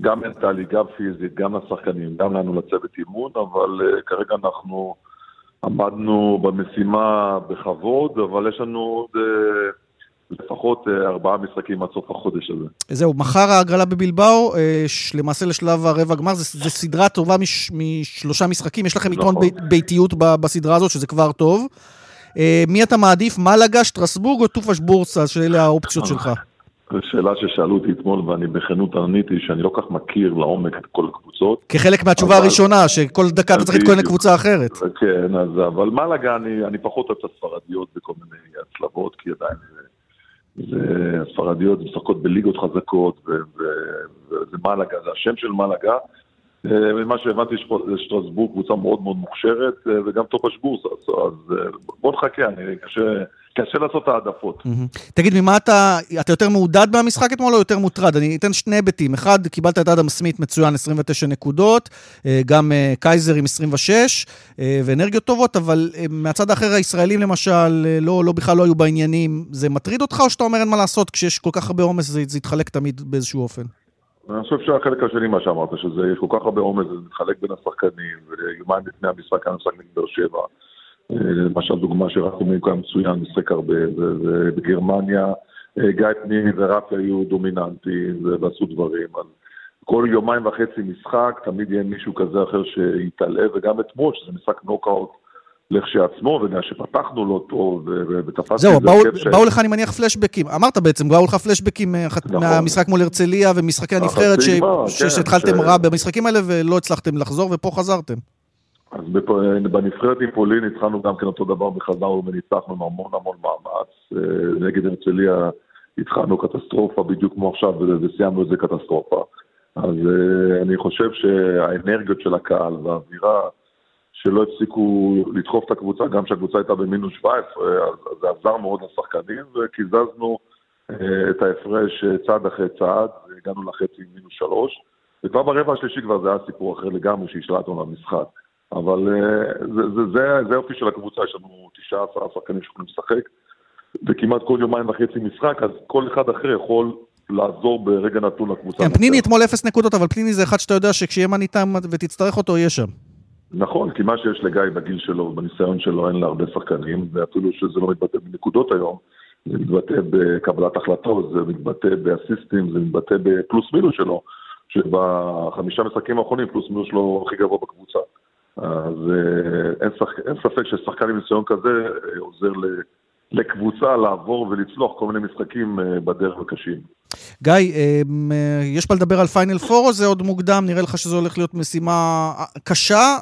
גם מנטלי, גם פיזית, גם לשחקנים, גם לנו לצוות אימון, אבל uh, כרגע אנחנו עמדנו במשימה בכבוד, אבל יש לנו עוד... לפחות אה, ארבעה משחקים עד סוף החודש הזה. זהו, מחר ההגרלה בבלבאו, אה, למעשה לשלב הרבע גמר, זו סדרה טובה מש, משלושה משחקים, יש לכם יתרון נכון. ביתיות בסדרה הזאת, שזה כבר טוב. אה, מי אתה מעדיף, מלאגה, שטרסבורג או טופש בורסה, שאלה האופציות שלך? <laughs> זו שאלה ששאלו אותי אתמול ואני בכנות עניתי שאני לא כך מכיר לעומק את כל הקבוצות. כחלק מהתשובה אבל... הראשונה, שכל דקה אתה צריך להתכונן לקבוצה אחרת. כן, אז אבל מלאגה, אני, אני פחות אוהב את הספרדיות בכל מיני הצלבות, כי עדיין זה והספרדיות משחקות בליגות חזקות, וזה מלאגה, זה השם של מלאגה. אה, ממה שהבנתי, שטרסבורג קבוצה מאוד מאוד מוכשרת, אה, וגם טופש בורסה, אז אה, בוא נחכה, אני קשה... קשה לעשות העדפות. תגיד, ממה אתה, אתה יותר מעודד מהמשחק אתמול או יותר מוטרד? אני אתן שני היבטים. אחד, קיבלת את אדם סמית מצוין, 29 נקודות, אה, גם אה, קייזר עם 26, אה, ואנרגיות טובות, אבל מהצד האחר, הישראלים למשל, לא, לא בכלל לא היו בעניינים. זה מטריד אותך, או שאתה אומר אין מה לעשות, כשיש כל כך הרבה עומס, זה, זה יתחלק תמיד באיזשהו אופן? אני חושב שהחלק השני, מה שאמרת, שזה יש כל כך הרבה עומס, זה מתחלק בין השחקנים, ויומיים לפני המשחק היה משחק נגד באר שבע. למשל דוגמה שרק אומרים כאן מצוין, משחק הרבה, ובגרמניה אה, גיא פנימי ורפי היו דומיננטיים ועשו דברים. כל יומיים וחצי משחק, תמיד יהיה מישהו כזה אחר שיתעלה, וגם אתמול, שזה משחק נוקאוט לכשעצמו, וגם שפתחנו לא טוב, ותפסתי את זה זהו, באו, ש... באו לך, אני מניח, פלשבקים. אמרת בעצם, באו לך פלשבקים אה, נכון. מהמשחק מול הרצליה ומשחקי הנבחרת, ש... כן, שהתחלתם ש... רע במשחקים האלה ולא הצלחתם לחזור, ופה חזרתם. אז בנבחרת עם פולין התחלנו גם כן אותו דבר וחזרנו וניצחנו עם המון המון מאמץ. אה, נגד הרצליה התחלנו קטסטרופה בדיוק כמו עכשיו וסיימנו את זה קטסטרופה. אז אה, אני חושב שהאנרגיות של הקהל והאווירה שלא הפסיקו לדחוף את הקבוצה, גם כשהקבוצה הייתה במינוס 17, אז זה עזר מאוד לשחקנים וקיזזנו אה, את ההפרש צעד אחרי צעד, הגענו לחצי מינוס 3, וכבר ברבע השלישי כבר זה היה סיפור אחר לגמרי שהשלטנו למשחק. אבל אה, זה, זה, זה, זה האופי של הקבוצה, יש לנו 19 שחקנים שיכולים לשחק, וכמעט כל יומיים וחצי משחק, אז כל אחד אחר יכול לעזור ברגע נתון לקבוצה. כן, פניני אתמול אפס נקודות, אבל פניני זה אחד שאתה יודע שכשיהיה מה ניתן ותצטרך אותו, יהיה שם. נכון, כי מה שיש לגיא בגיל שלו, בניסיון שלו, אין לה הרבה שחקנים, ואפילו שזה לא מתבטא בנקודות היום, זה מתבטא בקבלת החלטות, זה מתבטא באסיסטים, זה מתבטא בפלוס מינוס שלו, שבחמישה משחקים האחרונים פלוס מינוס שלו הכי גבוה בקבוצה. אז אה, אין, שח... אין ספק ששחקן עם ניסיון כזה אה, עוזר לקבוצה לעבור ולצלוח כל מיני משחקים אה, בדרך הקשים. גיא, יש מה לדבר על פיינל פור או זה עוד מוקדם? נראה לך שזה הולך להיות משימה קשה?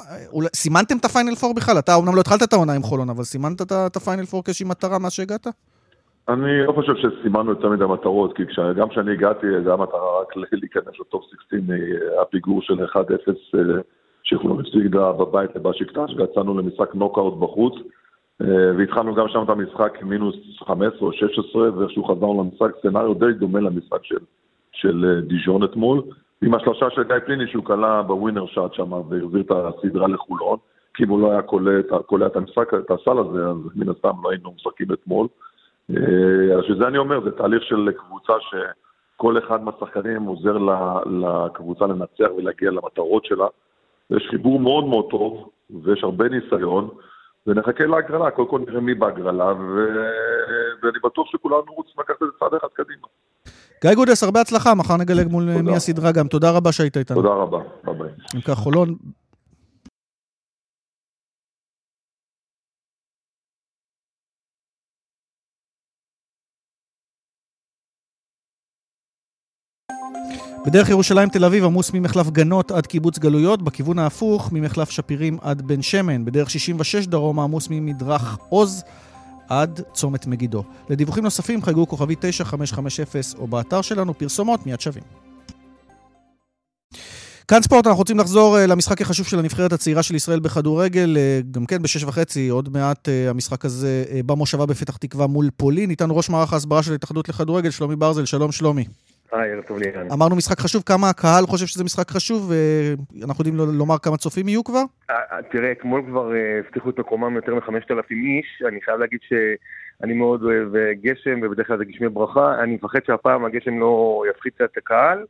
סימנתם את הפיינל פור בכלל? אתה אומנם לא התחלת את העונה עם חולון, אבל סימנת את הפיינל פור כאיזושהי מטרה מאז שהגעת? אני לא חושב שסימנו יותר מדי מטרות, כי גם כשאני הגעתי, זו המטרה רק להיכנס לטופ 16 מהפיגור של 1-0 שיכולנו להפסיד בבית לבשיקטש, ויצאנו למשחק נוקאוט בחוץ, אה, והתחלנו גם שם את המשחק מינוס 15 או 16, ואיכשהו חזרנו למשחק, סצנריו די דומה למשחק של, של אה, דיז'ון אתמול, עם השלושה של גיא פליני שהוא כלה בווינר שאט שם והחזיר את הסדרה לחולון, כי אם הוא לא היה קולע את המשחק, את הסל הזה, אז מן הסתם לא היינו משחקים אתמול. אה, אז שזה אני אומר, זה תהליך של קבוצה שכל אחד מהשחקנים עוזר לקבוצה לנצח ולהגיע למטרות שלה. יש חיבור מאוד מאוד טוב, ויש הרבה ניסיון, ונחכה להגרלה, קודם כל נראה מי בהגרלה, ו... ואני בטוח שכולנו רוצים לקחת את זה צעד אחד קדימה. גיא גודס, הרבה הצלחה, מחר נגלה מול מי הסדרה גם. תודה רבה שהיית איתנו. תודה רבה, ביי ביי. אם כך, חולון, בדרך ירושלים תל אביב עמוס ממחלף גנות עד קיבוץ גלויות, בכיוון ההפוך ממחלף שפירים עד בן שמן. בדרך 66 דרום עמוס ממדרך עוז עד צומת מגידו. לדיווחים נוספים חייגו כוכבי 9550 או באתר שלנו פרסומות מיד שווים. כאן ספורט, אנחנו רוצים לחזור uh, למשחק החשוב של הנבחרת הצעירה של ישראל בכדורגל, uh, גם כן בשש וחצי, עוד מעט uh, המשחק הזה במושבה בפתח תקווה מול פולין. איתנו ראש מערך ההסברה של ההתאחדות לכדורגל, שלומי ברזל, שלום שלומי. היי, ערב טוב לירן. אמרנו משחק חשוב, כמה הקהל חושב שזה משחק חשוב, ואנחנו יודעים לומר כמה צופים יהיו כבר? תראה, אתמול כבר הבטיחו את מקומם יותר מחמשת אלפים איש, אני חייב להגיד ש... אני מאוד אוהב אה, גשם, ובדרך כלל זה גשמי ברכה. אני מפחד שהפעם הגשם לא יפחית את הקהל.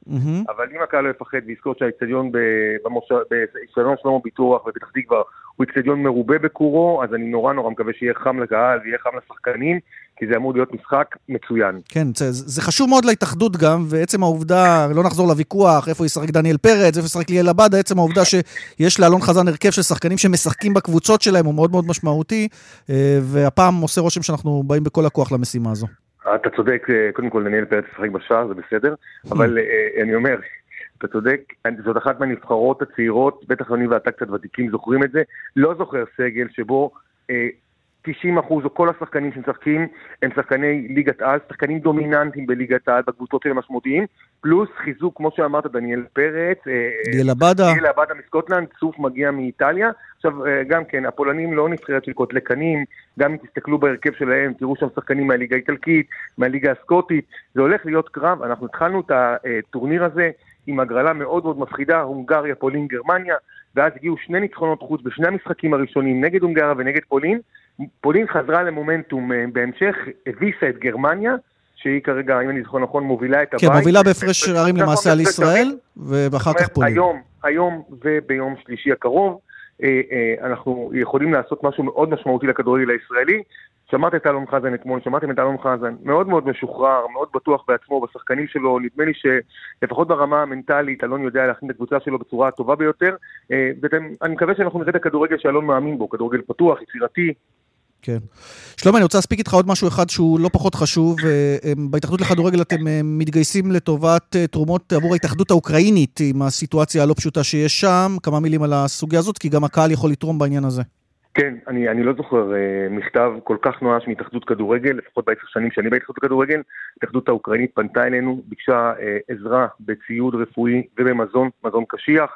אבל אם הקהל לא יפחד ויזכור שהאיצטדיון באיצטדיון שלמה ביטוח בפתח תקווה הוא איצטדיון מרובה בקורו, אז אני נורא נורא מקווה שיהיה חם לקהל ויהיה חם לשחקנים, כי זה אמור להיות משחק מצוין. כן, זה, זה חשוב מאוד להתאחדות גם, ועצם העובדה, לא נחזור לוויכוח, איפה ישחק דניאל פרץ, איפה ישחק ליאל עבדה, עצם העובדה שיש לאלון חזן הרכב של שחקנים שמשחקים בקבוצות שלהם הוא מאוד מאוד משמעותי, אה, והפעם עושה רושם שאנחנו באים בכל הכוח למשימה הזו. אתה צודק, אה, קודם כל דניאל פרץ ישחק בשער, זה בסדר, אבל אה, אני אומר, אתה צודק, זאת אחת מהנבחרות הצעירות, בטח אני ואתה קצת ותיקים זוכרים את זה, לא זוכר סגל שבו 90 אחוז, או כל השחקנים שמשחקים, הם שחקני ליגת על, שחקנים דומיננטיים בליגת על, בקבוצות שלהם משמעותיים, פלוס חיזוק, כמו שאמרת, דניאל פרץ, ליאל עבדה, ליאל עבדה מסקוטלנד, צוף מגיע מאיטליה. עכשיו, אה, גם כן, הפולנים לא נבחרת של קוטלקנים, גם אם תסתכלו בהרכב שלהם, תראו שם שחקנים מהליגה האיטלקית, מהליגה הסקוטית, זה הולך להיות קרב, אנחנו התחלנו את הטורניר הזה עם הגרלה מאוד מאוד מפחידה, הונגריה, פולין, גרמניה, ואז הגיעו שני ניצחונות חוץ בשני המשחקים הראשונים, נגד הונגריה ונגד פולין, פולין חזרה למומנטום אה, בהמשך, הביסה את גרמניה, שהיא כרגע, אם אני זוכר נכון, מובילה את הבית. כן, מובילה בהפרש שערים למעשה על ישראל, ואחר כך פולין. היום, היום וביום שלישי הקרוב, אה, אה, אנחנו יכולים לעשות משהו מאוד משמעותי לכדורגל הישראלי. שמעת את אלון חזן אתמול, שמעתם את אלון חזן, מאוד מאוד משוחרר, מאוד בטוח בעצמו, בשחקנים שלו, נדמה לי שלפחות ברמה המנטלית, אלון יודע להכין את הקבוצה שלו בצורה הטובה ביותר, ואני מקווה שאנחנו נראה את הכדורגל שאלון מאמין בו, כדורגל פתוח, יצירתי, כן. שלומי, אני רוצה להספיק איתך עוד משהו אחד שהוא לא פחות חשוב. בהתאחדות לכדורגל אתם מתגייסים לטובת תרומות עבור ההתאחדות האוקראינית עם הסיטואציה הלא פשוטה שיש שם. כמה מילים על הסוגיה הזאת, כי גם הקהל יכול לתרום בעניין הזה. כן, אני, אני לא זוכר uh, מכתב כל כך נואש מהתאחדות כדורגל, לפחות בעשר שנים שאני בהתאחדות כדורגל. ההתאחדות האוקראינית פנתה אלינו, ביקשה uh, עזרה בציוד רפואי ובמזון, מזון קשיח.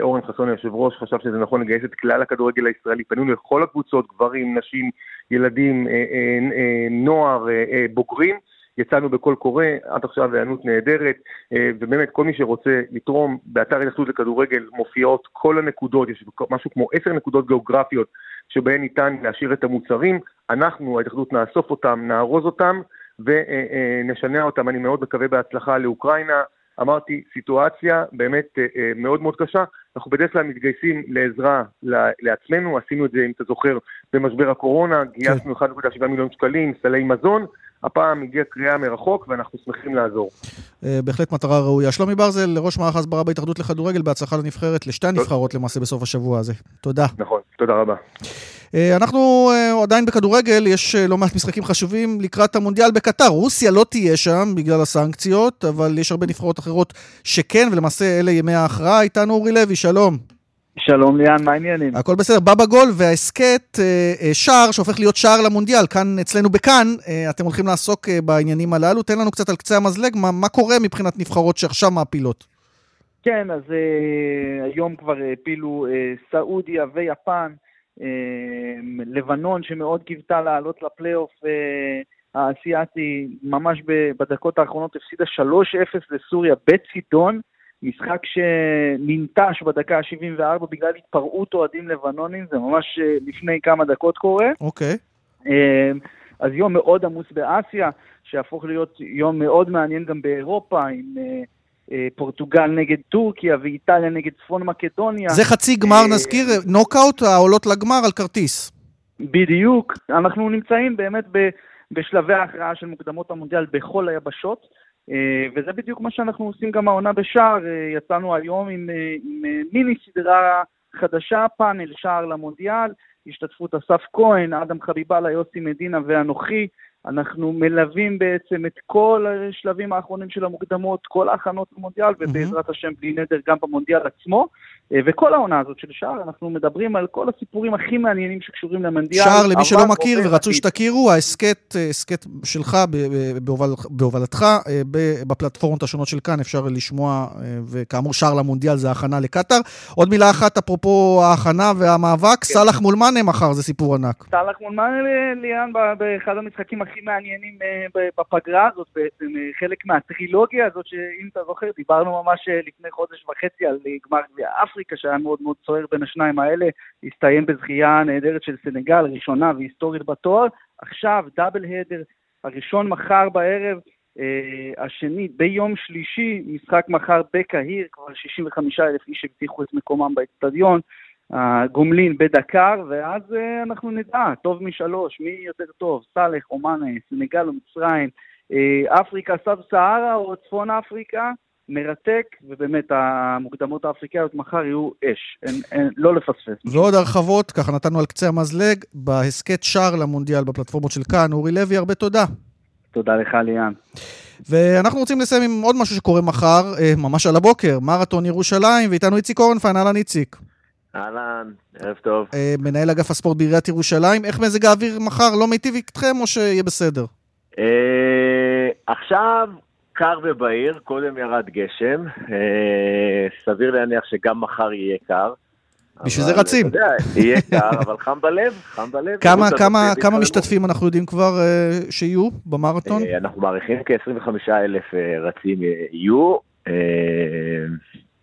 אורן חסון היושב ראש חשב שזה נכון לגייס את כלל הכדורגל הישראלי, פנינו לכל הקבוצות, גברים, נשים, ילדים, אה, אה, אה, נוער, בוגרים. יצאנו בקול קורא, עד עכשיו היענות נהדרת, ובאמת כל מי שרוצה לתרום, באתר התאחדות לכדורגל מופיעות כל הנקודות, יש משהו כמו עשר נקודות גיאוגרפיות שבהן ניתן להשאיר את המוצרים, אנחנו, ההתאחדות, נאסוף אותם, נארוז אותם ונשנע אותם, אני מאוד מקווה בהצלחה לאוקראינה. אמרתי, סיטואציה באמת מאוד מאוד קשה. אנחנו בדרך כלל מתגייסים לעזרה לעצמנו, עשינו את זה, אם אתה זוכר, במשבר הקורונה, גייסנו 1.7 מיליון שקלים, סלי מזון, הפעם הגיעה קריאה מרחוק ואנחנו שמחים לעזור. בהחלט מטרה ראויה. שלומי ברזל, ראש מערך ההסברה בהתאחדות לכדורגל, בהצלחה לנבחרת, לשתי הנבחרות למעשה בסוף השבוע הזה. תודה. נכון, תודה רבה. אנחנו עדיין בכדורגל, יש לא מעט משחקים חשובים לקראת המונדיאל בקטר. רוסיה לא תהיה שם בגלל הסנקציות, אבל יש הרבה נבחרות אחרות שכן, ולמעשה אלה ימי ההכרעה. איתנו אורי לוי, שלום. שלום ליאן, מה העניינים? הכל בסדר, בא בגול וההסכת שער שהופך להיות שער למונדיאל, כאן אצלנו בכאן, אתם הולכים לעסוק בעניינים הללו, תן לנו קצת על קצה המזלג, מה, מה קורה מבחינת נבחרות שעכשיו מעפילות? כן, אז היום כבר העפילו סעודיה ויפן, לבנון שמאוד קיוותה לעלות לפלייאוף uh, האסייתי, ממש בדקות האחרונות הפסידה 3-0 לסוריה בצידון, משחק שננטש בדקה ה-74 בגלל התפרעות אוהדים לבנונים, זה ממש לפני כמה דקות קורה. אוקיי. Okay. אז יום מאוד עמוס באסיה, שהפוך להיות יום מאוד מעניין גם באירופה, עם פורטוגל נגד טורקיה ואיטליה נגד צפון מקדוניה. זה חצי גמר, נזכיר, נוקאוט העולות לגמר על כרטיס. בדיוק. אנחנו נמצאים באמת בשלבי ההכרעה של מוקדמות המונדיאל בכל היבשות. וזה בדיוק מה שאנחנו עושים גם העונה בשער. יצאנו היום עם, עם מיני סדרה חדשה, פאנל שער למונדיאל, השתתפות אסף כהן, אדם חביבאללה, יוסי מדינה ואנוכי. אנחנו מלווים בעצם את כל השלבים האחרונים של המוקדמות, כל ההכנות למונדיאל, ובעזרת השם בלי נדר גם במונדיאל עצמו. וכל העונה הזאת של שער, אנחנו מדברים על כל הסיפורים הכי מעניינים שקשורים למונדיאל. שער, למי שלא מכיר ורצוי שתכירו, ההסכת, הסכת שלך בהובל, בהובלתך בפלטפורמות השונות של כאן, אפשר לשמוע, וכאמור שער למונדיאל זה הכנה לקטאר. עוד מילה אחת, אפרופו ההכנה והמאבק, כן. סאלח מול מאנה מחר, זה סיפור ענק. סאלח מול מאנה, ליאן, באחד המשחקים הכי מעניינים בפגרה הזאת, בעצם חלק מהטרילוגיה הזאת, שאם אתה זוכר, דיברנו ממש לפני חודש וחצי על גמר גביע אפריקה, שהיה מאוד מאוד צוער בין השניים האלה, הסתיים בזכייה נהדרת של סנגל, ראשונה והיסטורית בתואר. עכשיו דאבל הדר, הראשון מחר בערב, אה, השני ביום שלישי, משחק מחר בקהיר, כבר 65 אלף איש הבטיחו את מקומם באצטדיון. הגומלין בדקר, ואז uh, אנחנו נדע, טוב משלוש, מי יותר טוב, סאלח, אומאנה, סנגל או מצרים, uh, אפריקה, סאב סהרה או צפון אפריקה, מרתק, ובאמת המוקדמות האפריקאיות מחר יהיו אש, אין, אין, לא לפספס. ועוד הרחבות, ככה נתנו על קצה המזלג, בהסכת שער למונדיאל בפלטפורמות של כאן. אורי לוי, הרבה תודה. תודה לך, ליאן. ואנחנו רוצים לסיים עם עוד משהו שקורה מחר, ממש על הבוקר, מרתון ירושלים, ואיתנו איציק אורנפיין, אהלן איציק. אהלן, ערב טוב. מנהל אגף הספורט בעיריית ירושלים, איך מזג האוויר מחר לא מיטיב איתכם או שיהיה בסדר? עכשיו קר ובהיר, קודם ירד גשם, סביר להניח שגם מחר יהיה קר. בשביל זה רצים. אתה יודע, יהיה קר, אבל חם בלב, חם בלב. כמה, כמה, כמה משתתפים אנחנו יודעים כבר שיהיו במרתון? אנחנו מעריכים כ-25 אלף רצים יהיו.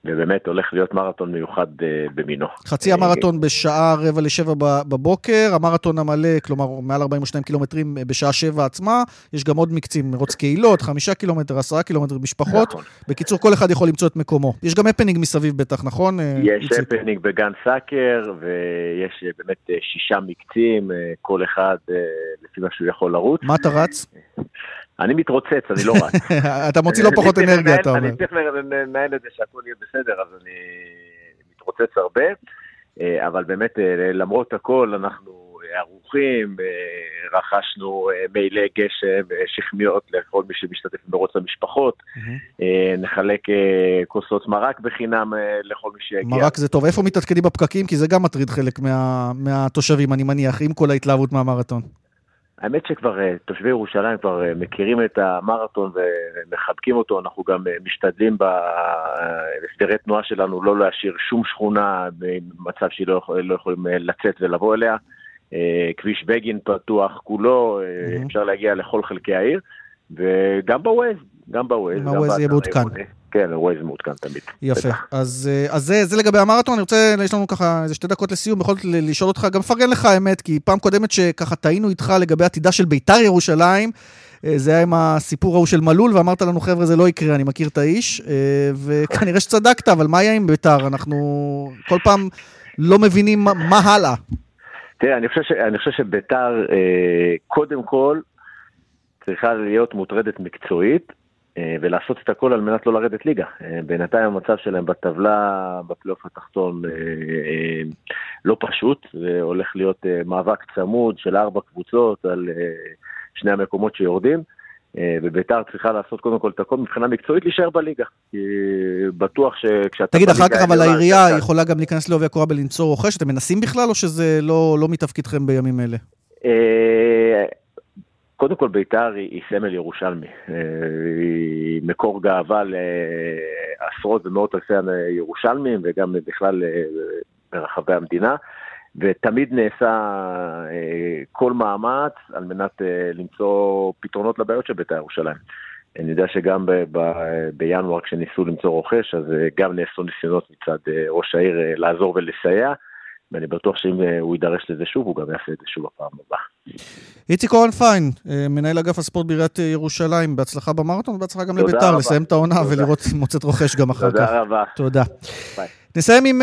ובאמת הולך להיות מרתון מיוחד במינו. חצי המרתון בשעה רבע לשבע בבוקר, המרתון המלא, כלומר מעל 42 קילומטרים בשעה שבע עצמה, יש גם עוד מקצים, מרוץ קהילות, חמישה קילומטר, עשרה קילומטר, משפחות. נכון. בקיצור, כל אחד יכול למצוא את מקומו. יש גם הפנינג מסביב בטח, נכון? יש הפנינג בגן סאקר, ויש באמת שישה מקצים, כל אחד לפי מה שהוא יכול לרוץ. מה אתה רץ? <laughs> אני מתרוצץ, אני לא רץ. <laughs> אתה מוציא לא פחות אנרגיה, אתה אומר. אני צריך לנהל את זה שהכל יהיה בסדר, אז אני מתרוצץ הרבה, אבל באמת, למרות הכל, אנחנו ערוכים, רכשנו מעילי גשם, שכמיות לכל מי שמשתתף במרוץ המשפחות, נחלק כוסות מרק בחינם לכל מי שיגיע. מרק זה טוב. איפה מתעדכנים בפקקים? כי זה גם מטריד חלק מה, מהתושבים, אני מניח, עם כל ההתלהבות מהמרתון. האמת שכבר תושבי ירושלים כבר מכירים את המרתון ומחבקים אותו, אנחנו גם משתדלים בהסדרי תנועה שלנו לא להשאיר שום שכונה במצב שהיא לא, לא יכולים לצאת ולבוא אליה. כביש בגין פתוח כולו, mm-hmm. אפשר להגיע לכל חלקי העיר, וגם בווייז, גם בווייז. בווייז יהיה מעודכן. כן, ווייז מעודכן תמיד. יפה. אז, אז זה, זה לגבי המרתון, אני רוצה, יש לנו ככה איזה שתי דקות לסיום, בכל זאת לשאול אותך, גם לפרגן לך האמת, כי פעם קודמת שככה טעינו איתך לגבי עתידה של ביתר ירושלים, זה היה עם הסיפור ההוא של מלול, ואמרת לנו, חבר'ה, זה לא יקרה, אני מכיר את האיש, וכנראה שצדקת, אבל מה יהיה עם ביתר? אנחנו כל פעם לא מבינים מה, מה הלאה. תראה, אני חושב, ש, אני חושב שביתר, אה, קודם כל, צריכה להיות מוטרדת מקצועית, אה, ולעשות את הכל על מנת לא לרדת ליגה. אה, בינתיים המצב שלהם בטבלה, בפלייאוף התחתון, אה, לא פשוט, זה הולך להיות מאבק צמוד של ארבע קבוצות על שני המקומות שיורדים. וביתר צריכה לעשות קודם כל את הכל מבחינה מקצועית, להישאר בליגה. כי בטוח שכשאתה... תגיד, אחר כך אבל העירייה יכולה גם להיכנס לעובי הקורה ולנצור רוכש, אתם מנסים בכלל, או שזה לא, לא מתפקידכם בימים אלה? קודם כל ביתר היא, סמל ירושלמי, היא מקור גאווה לעשרות ומאות אלפי ירושלמים וגם בכלל ברחבי המדינה, ותמיד נעשה כל מאמץ על מנת למצוא פתרונות לבעיות של ביתר ירושלים. אני יודע שגם ב- ב- בינואר כשניסו למצוא רוכש, אז גם נעשו ניסיונות מצד ראש העיר לעזור ולסייע. ואני בטוח שאם הוא יידרש לזה שוב, הוא גם יעשה את זה שוב בפעם הבאה. איציק אורן פיין, מנהל אגף הספורט בעיריית ירושלים, בהצלחה במרתון ובהצלחה גם לביתר, לסיים את העונה ולראות מוצאת רוכש גם אחר כך. תודה רבה. תודה. נסיים עם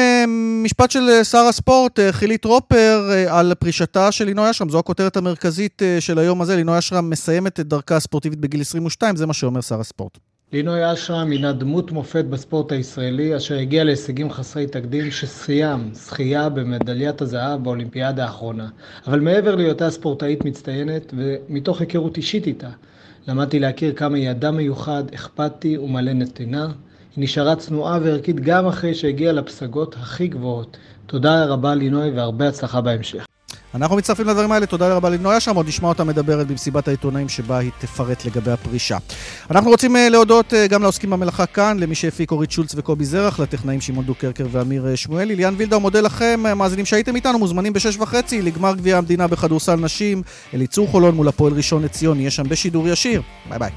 משפט של שר הספורט, חילי טרופר, על פרישתה של לינוי אשרם. זו הכותרת המרכזית של היום הזה. לינוי אשרם מסיימת את דרכה הספורטיבית בגיל 22, זה מה שאומר שר הספורט. לינוי אשרם הינה דמות מופת בספורט הישראלי, אשר הגיע להישגים חסרי תקדים שסיים זכייה במדליית הזהב באולימפיאדה האחרונה. אבל מעבר להיותה ספורטאית מצטיינת, ומתוך היכרות אישית איתה, למדתי להכיר כמה היא אדם מיוחד, אכפתי ומלא נתינה. היא נשארה צנועה וערכית גם אחרי שהגיעה לפסגות הכי גבוהות. תודה רבה לינוי והרבה הצלחה בהמשך. אנחנו מצטרפים לדברים האלה, תודה רבה לנויה שם, עוד נשמע אותה מדברת במסיבת העיתונאים שבה היא תפרט לגבי הפרישה. אנחנו רוצים להודות גם לעוסקים במלאכה כאן, למי שהפיק אורית שולץ וקובי זרח, לטכנאים שמעון דוקרקר ואמיר שמואלי. ליאן וילדאו מודה לכם, מאזינים שהייתם איתנו, מוזמנים בשש וחצי לגמר גביע המדינה בכדורסל נשים. אליצור חולון מול הפועל ראשון לציון, יהיה שם בשידור ישיר. ביי ביי.